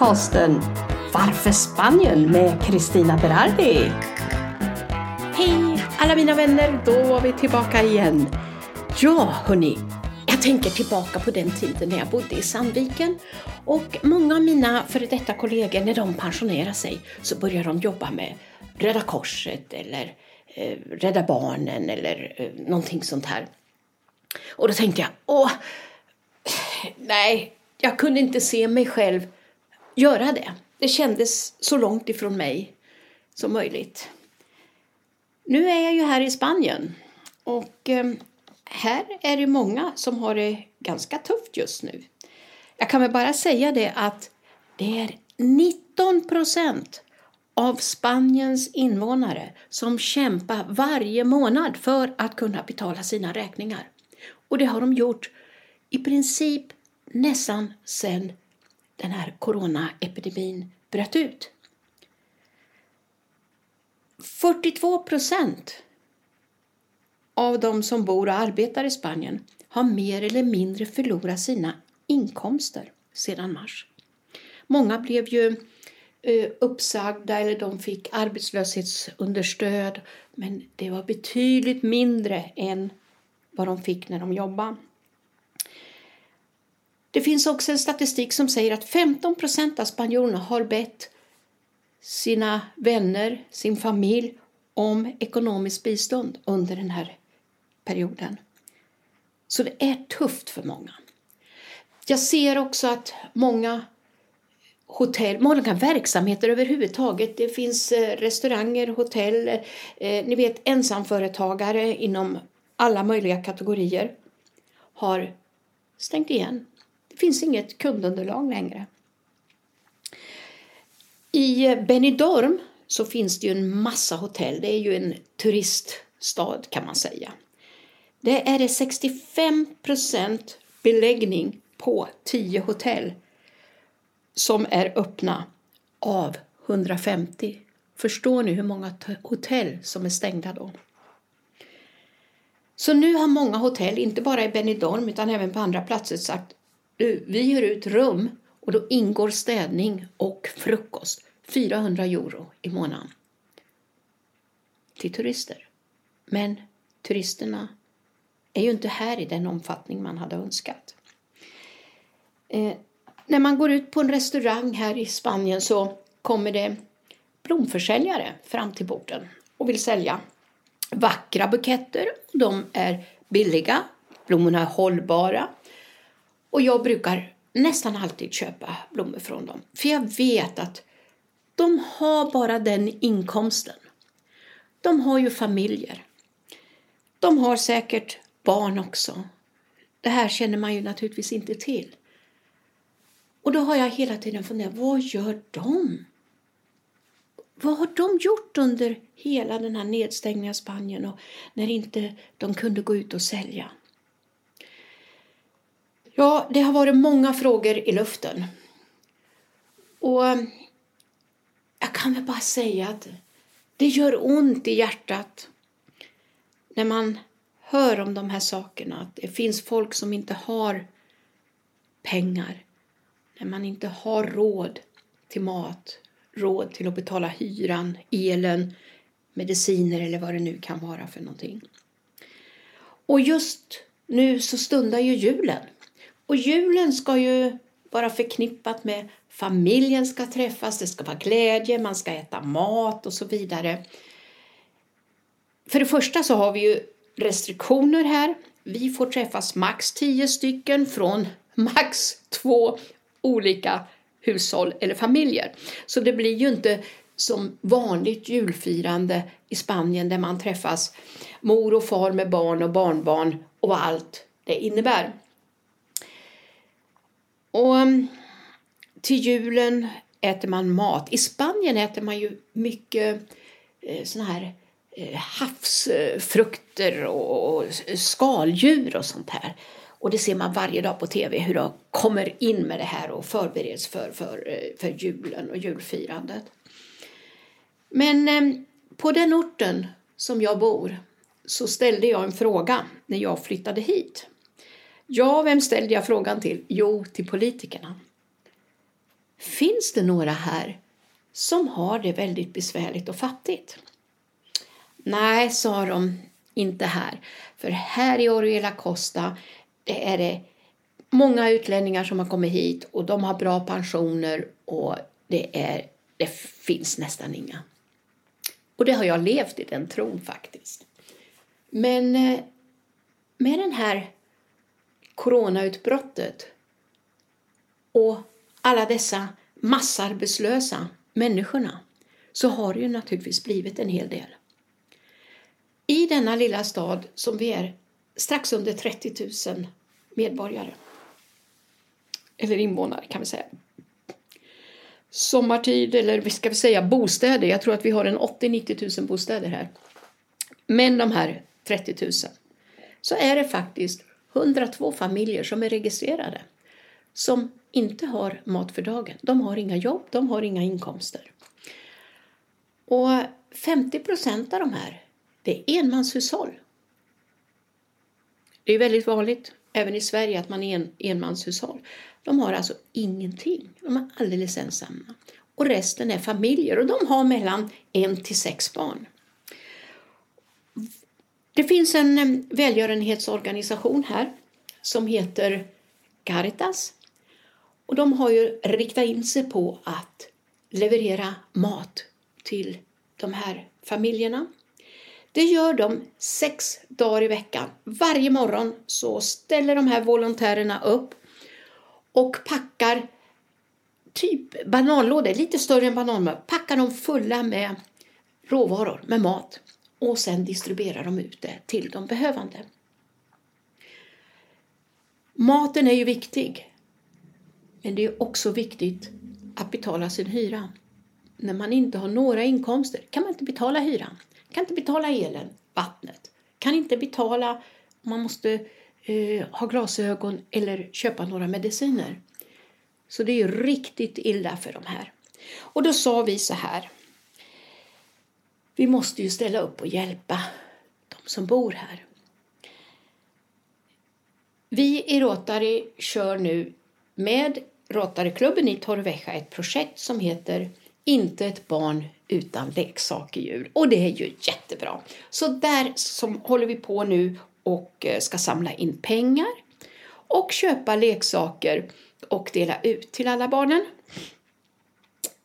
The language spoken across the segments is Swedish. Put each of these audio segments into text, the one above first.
Podcasten Varför Spanien med Kristina Berardi. Hej alla mina vänner, då var vi tillbaka igen. Ja, hörni, jag tänker tillbaka på den tiden när jag bodde i Sandviken och många av mina före detta kollegor, när de pensionerar sig så börjar de jobba med Röda Korset eller eh, Rädda Barnen eller eh, någonting sånt här. Och då tänkte jag, åh, nej, jag kunde inte se mig själv göra det. Det kändes så långt ifrån mig som möjligt. Nu är jag ju här i Spanien och eh, här är det många som har det ganska tufft just nu. Jag kan väl bara säga det att det är 19 procent av Spaniens invånare som kämpar varje månad för att kunna betala sina räkningar. Och det har de gjort i princip nästan sedan den här coronaepidemin bröt ut. 42 procent av de som bor och arbetar i Spanien har mer eller mindre förlorat sina inkomster sedan mars. Många blev ju eh, uppsagda eller de fick arbetslöshetsunderstöd men det var betydligt mindre än vad de fick när de jobbade. Det finns också en statistik som säger att 15 procent av spanjorerna har bett sina vänner, sin familj om ekonomiskt bistånd under den här perioden. Så det är tufft för många. Jag ser också att många hotell, många verksamheter överhuvudtaget. Det finns eh, restauranger, hotell, eh, ni vet ensamföretagare inom alla möjliga kategorier har stängt igen. Det finns inget kundunderlag längre. I Benidorm så finns det ju en massa hotell. Det är ju en turiststad kan man säga. Det är det 65 beläggning på 10 hotell som är öppna av 150. Förstår ni hur många hotell som är stängda då? Så nu har många hotell, inte bara i Benidorm utan även på andra platser, sagt vi hyr ut rum och då ingår städning och frukost. 400 euro i månaden till turister. Men turisterna är ju inte här i den omfattning man hade önskat. Eh, när man går ut på en restaurang här i Spanien så kommer det blomförsäljare fram till porten och vill sälja vackra buketter. De är billiga, blommorna är hållbara och jag brukar nästan alltid köpa blommor från dem. För jag vet att de har bara den inkomsten. De har ju familjer. De har säkert barn också. Det här känner man ju naturligtvis inte till. Och då har jag hela tiden funderat, vad gör de? Vad har de gjort under hela den här nedstängningen av Spanien och när inte de kunde gå ut och sälja? Ja, det har varit många frågor i luften. Och jag kan väl bara säga att det gör ont i hjärtat när man hör om de här sakerna. Att det finns folk som inte har pengar. När man inte har råd till mat, råd till att betala hyran, elen, mediciner eller vad det nu kan vara för någonting. Och just nu så stundar ju julen. Och julen ska ju vara förknippat med familjen ska träffas, det ska vara glädje, man ska äta mat och så vidare. För det första så har vi ju restriktioner här. Vi får träffas max tio stycken från max två olika hushåll eller familjer. Så det blir ju inte som vanligt julfirande i Spanien där man träffas mor och far med barn och barnbarn och vad allt det innebär. Och mm, till julen äter man mat. I Spanien äter man ju mycket eh, såna här eh, havsfrukter och skaldjur och sånt här. Och det ser man varje dag på tv hur de kommer in med det här och förbereds för, för, eh, för julen och julfirandet. Men eh, på den orten som jag bor så ställde jag en fråga när jag flyttade hit. Ja, vem ställde jag frågan till? Jo, till politikerna. finns det några här som har det väldigt besvärligt och fattigt? Nej, sa de, inte här. För här i Oriela Costa det är det många utlänningar som har kommit hit och de har bra pensioner och det, är, det finns nästan inga. Och det har jag levt i den tron faktiskt. Men eh, med den här coronautbrottet och alla dessa massarbetslösa människorna så har det ju naturligtvis blivit en hel del. I denna lilla stad som vi är strax under 30 000 medborgare. Eller invånare kan vi säga. Sommartid, eller vi ska säga bostäder. Jag tror att vi har en 80-90 000 bostäder här. Men de här 30 000 så är det faktiskt 102 familjer som är registrerade som inte har mat för dagen. De har inga jobb, de har inga inkomster. Och 50 procent av de här, det är enmanshushåll. Det är väldigt vanligt även i Sverige att man är en enmanshushåll. De har alltså ingenting. De är alldeles ensamma. Och resten är familjer och de har mellan en till sex barn. Det finns en eh, välgörenhetsorganisation här som heter Caritas. Och de har ju riktat in sig på att leverera mat till de här familjerna. Det gör de sex dagar i veckan. Varje morgon så ställer de här volontärerna upp och packar typ bananlådor, lite större än bananlådor, packar de fulla med råvaror, med mat och sen distribuerar de ut det till de behövande. Maten är ju viktig, men det är också viktigt att betala sin hyra. När man inte har några inkomster kan man inte betala hyran, kan inte betala elen, vattnet, kan inte betala om man måste eh, ha glasögon eller köpa några mediciner. Så det är ju riktigt illa för de här. Och då sa vi så här. Vi måste ju ställa upp och hjälpa de som bor här. Vi i Rotary kör nu med Rotaryklubben i Torrevieja ett projekt som heter Inte ett barn utan leksaker Och det är ju jättebra. Så där som håller vi på nu och eh, ska samla in pengar och köpa leksaker och dela ut till alla barnen.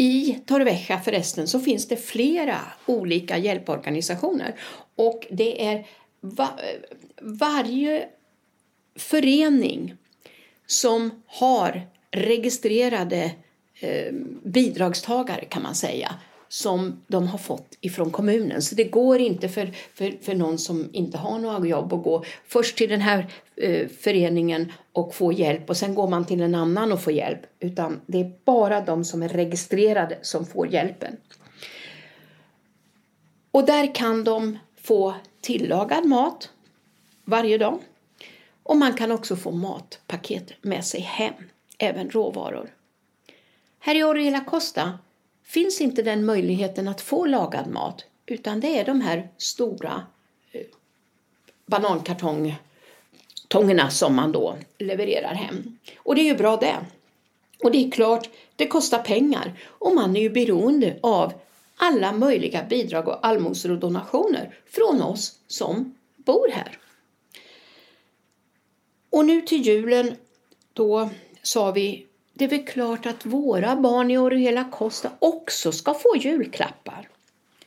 I Torrevieja förresten så finns det flera olika hjälporganisationer. Och det är va varje förening som har registrerade eh, bidragstagare kan man säga som de har fått ifrån kommunen. Så det går inte för, för, för någon som inte har några jobb att gå först till den här eh, föreningen och få hjälp och sen går man till en annan och får hjälp. Utan det är bara de som är registrerade som får hjälpen. Och där kan de få tillagad mat varje dag. Och man kan också få matpaket med sig hem, även råvaror. Här i Orrela Costa finns inte den möjligheten att få lagad mat utan det är de här stora eh, banankartongerna som man då levererar hem. Och det är ju bra det. Och det är klart, det kostar pengar och man är ju beroende av alla möjliga bidrag och allmosor och donationer från oss som bor här. Och nu till julen, då sa vi det är väl klart att våra barn i Oriela Costa också ska få julklappar.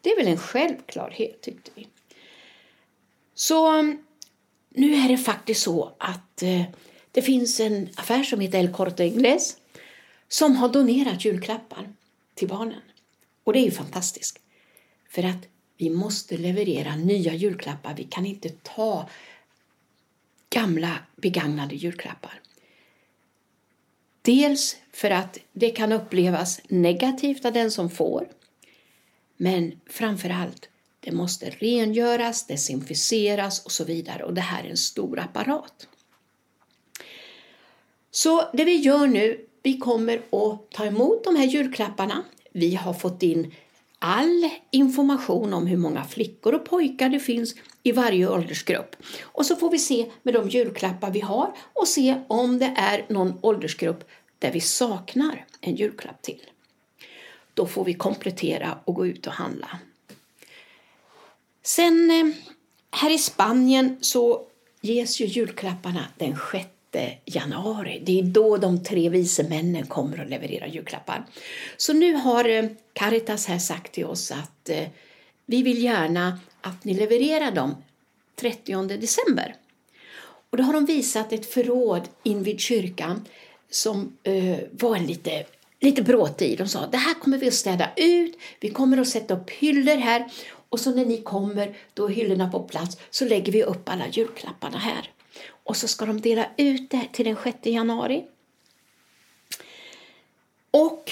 Det är väl en självklarhet, tyckte vi. Så mm, nu är det faktiskt så att eh, det finns en affär som heter El Corte Inglés som har donerat julklappar till barnen. Och det är ju fantastiskt. För att vi måste leverera nya julklappar. Vi kan inte ta gamla begagnade julklappar. Dels för att det kan upplevas negativt av den som får. Men framför allt, det måste rengöras, desinficeras och så vidare. Och det här är en stor apparat. Så det vi gör nu, vi kommer att ta emot de här julklapparna. Vi har fått in all information om hur många flickor och pojkar det finns i varje åldersgrupp. Och så får vi se med de julklappar vi har och se om det är någon åldersgrupp där vi saknar en julklapp till. Då får vi komplettera och gå ut och handla. Sen eh, här i Spanien så ges ju julklapparna den 6 januari. Det är då de tre vise männen kommer och levererar julklappar. Så nu har eh, Caritas här sagt till oss att eh, vi vill gärna att ni levererar dem 30 december. Och då har de visat ett förråd invid kyrkan som eh, var en lite, lite bråtig. De sa det här kommer vi att städa ut, vi kommer att sätta upp hyllor här och så när ni kommer, då är hyllorna på plats, så lägger vi upp alla julklapparna här. Och så ska de dela ut det till den 6 januari. Och,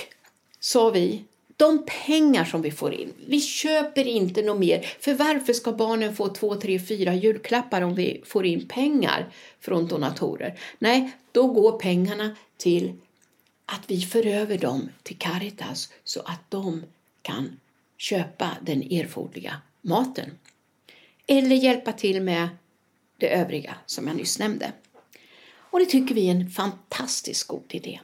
sa vi, de pengar som vi får in, vi köper inte något mer. För varför ska barnen få två, tre, fyra julklappar om vi får in pengar från donatorer? Nej, då går pengarna till att vi för över dem till Caritas så att de kan köpa den erforderliga maten. Eller hjälpa till med det övriga som jag nyss nämnde. Och det tycker vi är en fantastiskt god idé.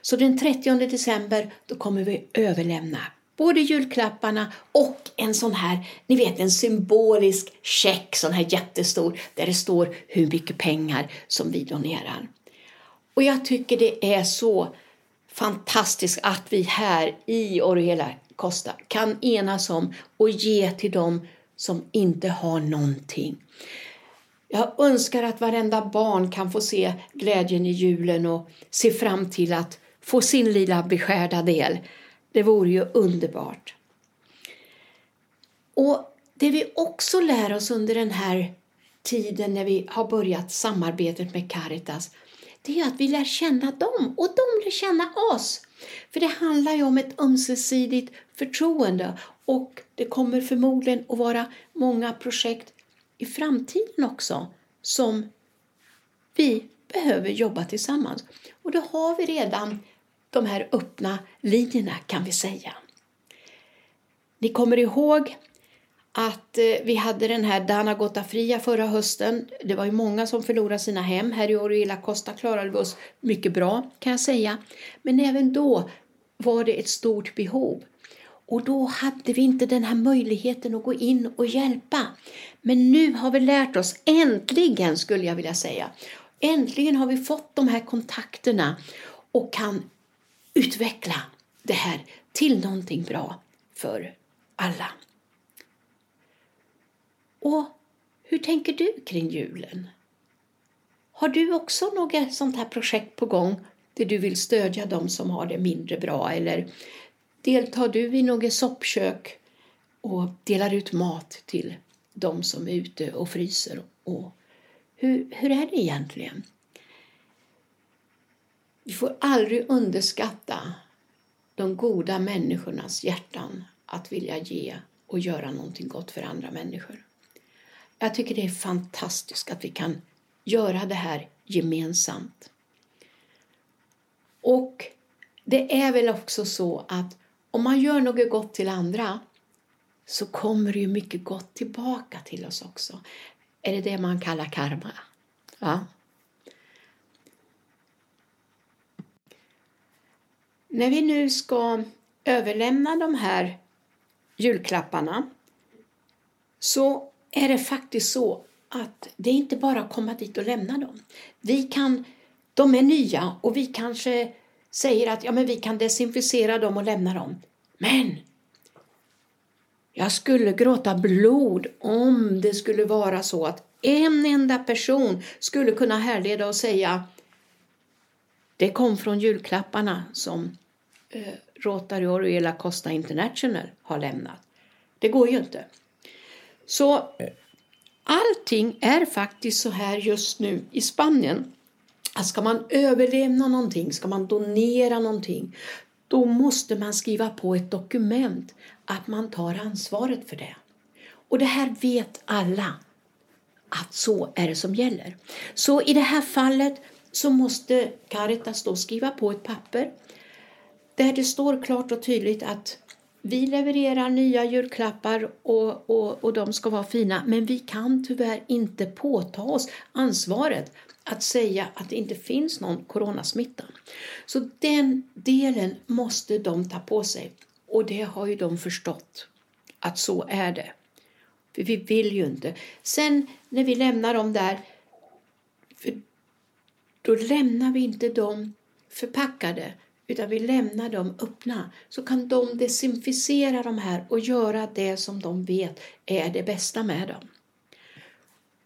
Så den 30 december då kommer vi överlämna både julklapparna och en sån här, ni vet en symbolisk check, sån här jättestor, där det står hur mycket pengar som vi donerar. Och jag tycker det är så fantastiskt att vi här i Oriela Costa kan enas om och ge till dem som inte har någonting. Jag önskar att varenda barn kan få se glädjen i julen och se fram till att få sin lilla beskärda del. Det vore ju underbart. Och det vi också lär oss under den här tiden när vi har börjat samarbetet med Caritas det är att vi lär känna dem och de lär känna oss. För det handlar ju om ett ömsesidigt förtroende och det kommer förmodligen att vara många projekt i framtiden också som vi behöver jobba tillsammans. Och då har vi redan de här öppna linjerna kan vi säga. Ni kommer ihåg att eh, vi hade den här Dana Fria förra hösten. Det var ju många som förlorade sina hem. Här i Orilla Costa klarade vi oss mycket bra kan jag säga. Men även då var det ett stort behov. Och då hade vi inte den här möjligheten att gå in och hjälpa. Men nu har vi lärt oss, äntligen skulle jag vilja säga, äntligen har vi fått de här kontakterna och kan utveckla det här till någonting bra för alla. Och hur tänker du kring julen? Har du också något sånt här projekt på gång där du vill stödja dem som har det mindre bra eller deltar du i något soppkök och delar ut mat till de som är ute och fryser? Och hur, hur är det egentligen? Vi får aldrig underskatta de goda människornas hjärtan att vilja ge och göra någonting gott för andra människor. Jag tycker det är fantastiskt att vi kan göra det här gemensamt. Och det är väl också så att om man gör något gott till andra så kommer det ju mycket gott tillbaka till oss också. Är det det man kallar karma? Ja. När vi nu ska överlämna de här julklapparna så är det faktiskt så att det är inte bara att komma dit och lämna dem. Vi kan, de är nya och vi kanske säger att ja, men vi kan desinficera dem och lämna dem. Men jag skulle gråta blod om det skulle vara så att en enda person skulle kunna härleda och säga det kom från julklapparna som eh, Rotary Oriela Costa International har lämnat. Det går ju inte. Så allting är faktiskt så här just nu i Spanien. Att ska man överlämna någonting, ska man donera någonting, då måste man skriva på ett dokument att man tar ansvaret för det. Och det här vet alla att så är det som gäller. Så i det här fallet så måste Caritas då skriva på ett papper där det står klart och tydligt att vi levererar nya julklappar och, och, och de ska vara fina men vi kan tyvärr inte påta oss ansvaret att säga att det inte finns någon coronasmitta. Så den delen måste de ta på sig och det har ju de förstått att så är det. För vi vill ju inte. Sen när vi lämnar dem där, då lämnar vi inte dem förpackade utan vi lämnar dem öppna så kan de desinficera de här och göra det som de vet är det bästa med dem.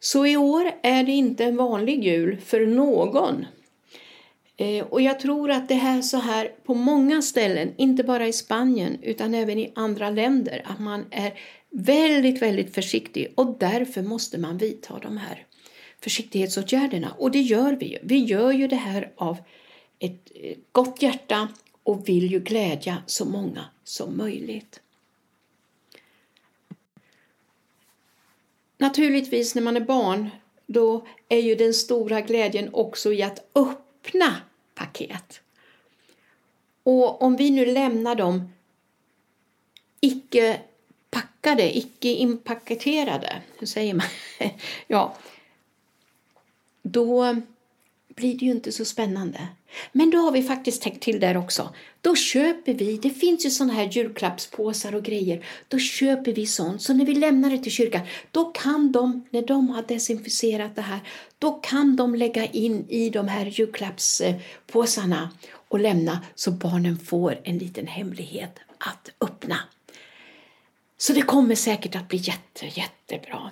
Så i år är det inte en vanlig jul för någon. Eh, och jag tror att det är så här på många ställen, inte bara i Spanien utan även i andra länder, att man är väldigt, väldigt försiktig och därför måste man vidta de här försiktighetsåtgärderna. Och det gör vi ju. Vi gör ju det här av ett eh, gott hjärta och vill ju glädja så många som möjligt. Naturligtvis när man är barn då är ju den stora glädjen också i att öppna paket. Och om vi nu lämnar dem icke packade, icke inpaketerade, hur säger man? ja, då blir det ju inte så spännande. Men då har vi faktiskt tänkt till där också. Då köper vi, det finns ju sådana här julklappspåsar och grejer, då köper vi sånt. Så när vi lämnar det till kyrkan, då kan de, när de har desinficerat det här, då kan de lägga in i de här julklappspåsarna och lämna så barnen får en liten hemlighet att öppna. Så det kommer säkert att bli jätte, jättebra.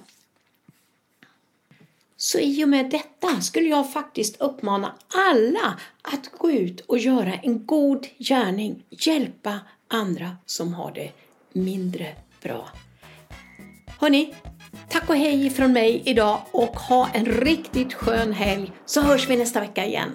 Så i och med detta skulle jag faktiskt uppmana alla att gå ut och göra en god gärning, hjälpa andra som har det mindre bra. Hörni, tack och hej från mig idag och ha en riktigt skön helg så hörs vi nästa vecka igen.